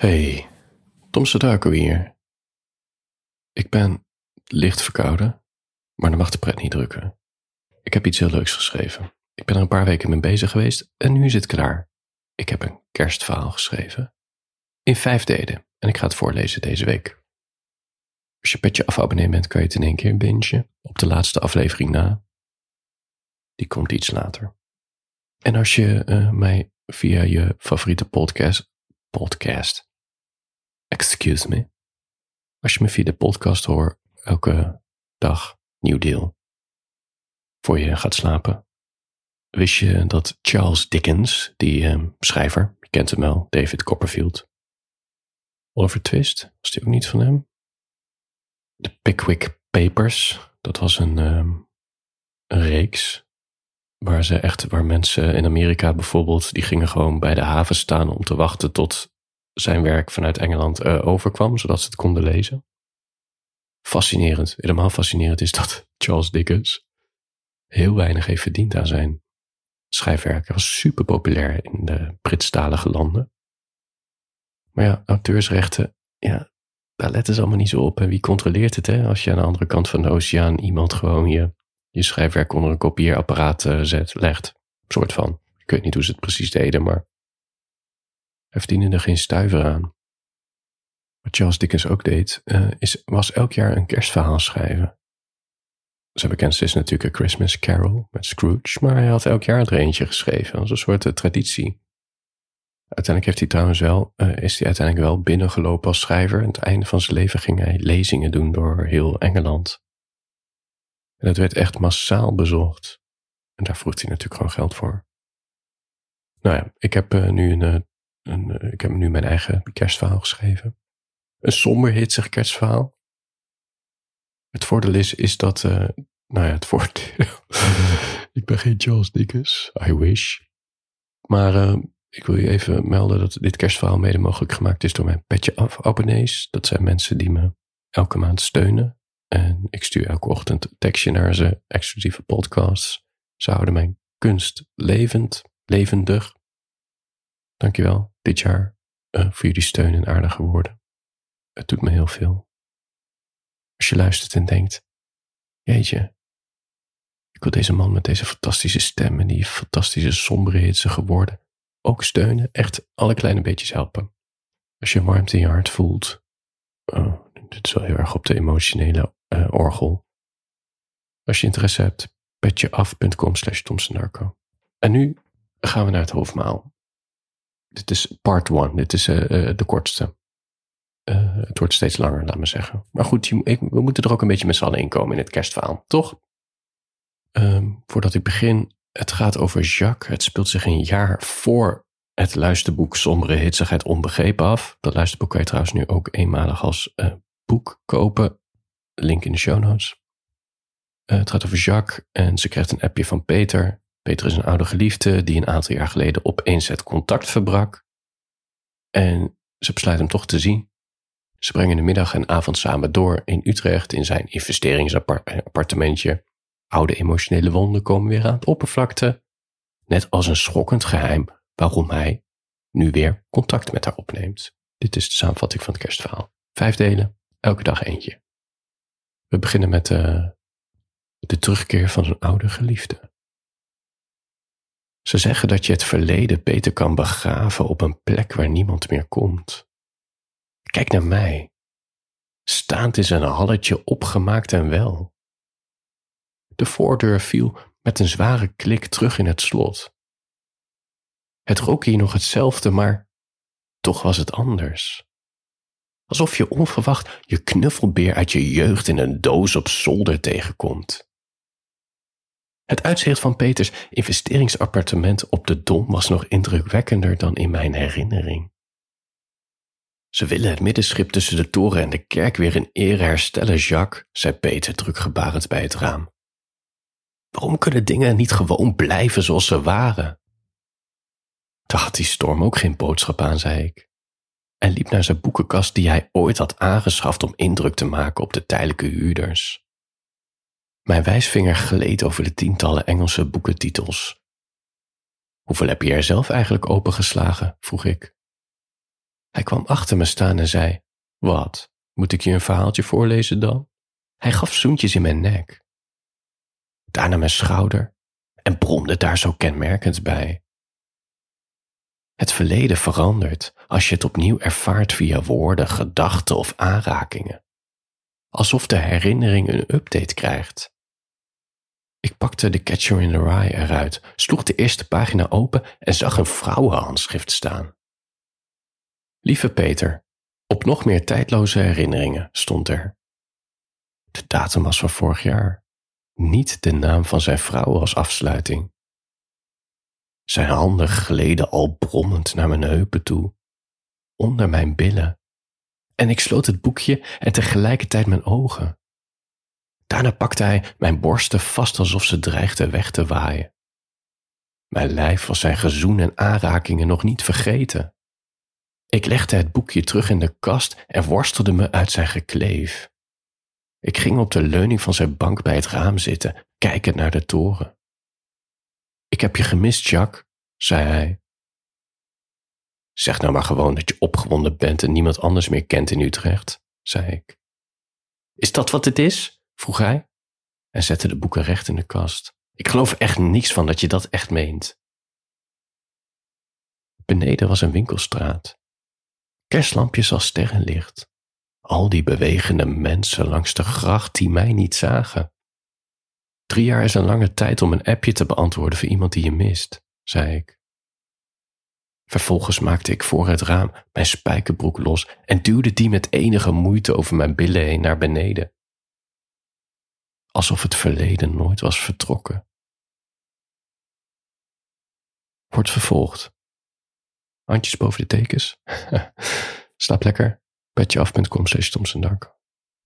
Hey, Tom Sadako hier. Ik ben licht verkouden, maar dan mag de pret niet drukken. Ik heb iets heel leuks geschreven. Ik ben er een paar weken mee bezig geweest en nu is het klaar. Ik heb een kerstverhaal geschreven. In vijf delen en ik ga het voorlezen deze week. Als je petje af abonnee bent, kan je het in één keer bingen op de laatste aflevering na. Die komt iets later. En als je uh, mij via je favoriete podcast, podcast, excuse me, als je me via de podcast hoort, elke dag nieuw deel, voor je gaat slapen. Wist je dat Charles Dickens, die uh, schrijver, je kent hem wel, David Copperfield, Oliver Twist, was die ook niet van hem? De Pickwick Papers, dat was een, um, een reeks waar ze echt, waar mensen in Amerika bijvoorbeeld, die gingen gewoon bij de haven staan om te wachten tot zijn werk vanuit Engeland uh, overkwam, zodat ze het konden lezen. Fascinerend, helemaal fascinerend is dat Charles Dickens heel weinig heeft verdiend aan zijn schrijfwerk. Hij was super populair in de Britstalige landen. Maar ja, auteursrechten, ja, daar letten ze allemaal niet zo op. En wie controleert het, hè? Als je aan de andere kant van de oceaan iemand gewoon je, je schrijfwerk onder een kopieerapparaat uh, zet, legt. Soort van. Ik weet niet hoe ze het precies deden, maar hij verdiende er geen stuiver aan. Wat Charles Dickens ook deed, uh, is, was elk jaar een kerstverhaal schrijven. Zijn bekendste is natuurlijk A Christmas Carol met Scrooge, maar hij had elk jaar er eentje geschreven, als een soort uh, traditie. Uiteindelijk heeft hij trouwens wel, uh, is hij uiteindelijk wel binnengelopen als schrijver. Aan het einde van zijn leven ging hij lezingen doen door heel Engeland. En dat werd echt massaal bezocht. En daar vroeg hij natuurlijk gewoon geld voor. Nou ja, ik heb nu een, uh, ik heb nu mijn eigen kerstverhaal geschreven. Een somber hitsig kerstverhaal. Het voordeel is, is dat, uh, nou ja, het voordeel. ik ben geen Charles Dickens, I wish. Maar uh, ik wil je even melden dat dit kerstverhaal mede mogelijk gemaakt is door mijn Petje Af abonnees. Dat zijn mensen die me elke maand steunen. En ik stuur elke ochtend een tekstje naar ze, exclusieve podcasts. Ze houden mijn kunst levend, levendig. Dankjewel dit jaar uh, voor jullie steun en aardige woorden. Het doet me heel veel. Als je luistert en denkt, jeetje, ik wil deze man met deze fantastische stem en die fantastische sombere hitsige woorden ook steunen, echt alle kleine beetjes helpen. Als je warmte in je hart voelt, oh, dit is wel heel erg op de emotionele uh, orgel. Als je interesse hebt, petjeaf.com slash. En nu gaan we naar het hoofdmaal. Dit is part one, dit is uh, uh, de kortste. het wordt steeds langer, laat me zeggen. Maar goed, je, ik, we moeten er ook een beetje met z'n allen in komen in het kerstverhaal, toch? Um, voordat ik begin, het gaat over Jacques. Het speelt zich een jaar voor het luisterboek Sombere Hitsigheid Onbegrepen af. Dat luisterboek kan je trouwens nu ook eenmalig als boek kopen. Link in de show notes. Het gaat over Jacques en ze krijgt een appje van Peter. Peter is een oude geliefde die een aantal jaar geleden opeens het contact verbrak. En ze besluit hem toch te zien. Ze brengen de middag en avond samen door in Utrecht in zijn investeringsappartementje Oude emotionele wonden komen weer aan het oppervlakte, net als een schokkend geheim waarom hij nu weer contact met haar opneemt. Dit is de samenvatting van het kerstverhaal. Vijf delen, elke dag eentje. We beginnen met de, uh, de terugkeer van zijn oude geliefde. Ze zeggen dat je het verleden beter kan begraven op een plek waar niemand meer komt. Kijk naar mij. Staand is een halletje opgemaakt en wel. De voordeur viel met een zware klik terug in het slot. Het rook hier nog hetzelfde, maar toch was het anders. Alsof je onverwacht je knuffelbeer uit je jeugd in een doos op zolder tegenkomt. Het uitzicht van Peters investeringsappartement op de Dom was nog indrukwekkender dan in mijn herinnering. Ze willen het middenschip tussen de toren en de kerk weer in ere herstellen, Jacques, zei Peter drukgebarend bij het raam. Waarom kunnen dingen niet gewoon blijven zoals ze waren? Daar had die storm ook geen boodschap aan, zei ik. En liep naar zijn boekenkast die hij ooit had aangeschaft om indruk te maken op de tijdelijke huurders. Mijn wijsvinger gleed over de tientallen Engelse boekentitels. Hoeveel heb je er zelf eigenlijk opengeslagen? vroeg ik. Hij kwam achter me staan en zei: Wat, moet ik je een verhaaltje voorlezen dan? Hij gaf zoentjes in mijn nek. Daarna mijn schouder en bromde daar zo kenmerkend bij. Het verleden verandert als je het opnieuw ervaart via woorden, gedachten of aanrakingen. Alsof de herinnering een update krijgt. Ik pakte de Catcher in the Rye eruit, sloeg de eerste pagina open en zag een vrouwenhandschrift staan. Lieve Peter, op nog meer tijdloze herinneringen stond er. De datum was van vorig jaar, niet de naam van zijn vrouw als afsluiting. Zijn handen gleden al brommend naar mijn heupen toe, onder mijn billen, en ik sloot het boekje en tegelijkertijd mijn ogen. Daarna pakte hij mijn borsten vast alsof ze dreigden weg te waaien. Mijn lijf was zijn gezoen en aanrakingen nog niet vergeten. Ik legde het boekje terug in de kast en worstelde me uit zijn gekleef. Ik ging op de leuning van zijn bank bij het raam zitten, kijkend naar de toren. Ik heb je gemist, Jacques, zei hij. Zeg nou maar gewoon dat je opgewonden bent en niemand anders meer kent in Utrecht, zei ik. Is dat wat het is? vroeg hij en zette de boeken recht in de kast. Ik geloof echt niets van dat je dat echt meent. Beneden was een winkelstraat. Kerstlampjes als sterrenlicht. Al die bewegende mensen langs de gracht die mij niet zagen. Drie jaar is een lange tijd om een appje te beantwoorden voor iemand die je mist, zei ik. Vervolgens maakte ik voor het raam mijn spijkerbroek los en duwde die met enige moeite over mijn billen heen naar beneden. Alsof het verleden nooit was vertrokken. Wordt vervolgd. Handjes boven de tekens. Slaap lekker. Petjeaf.com slash Dank.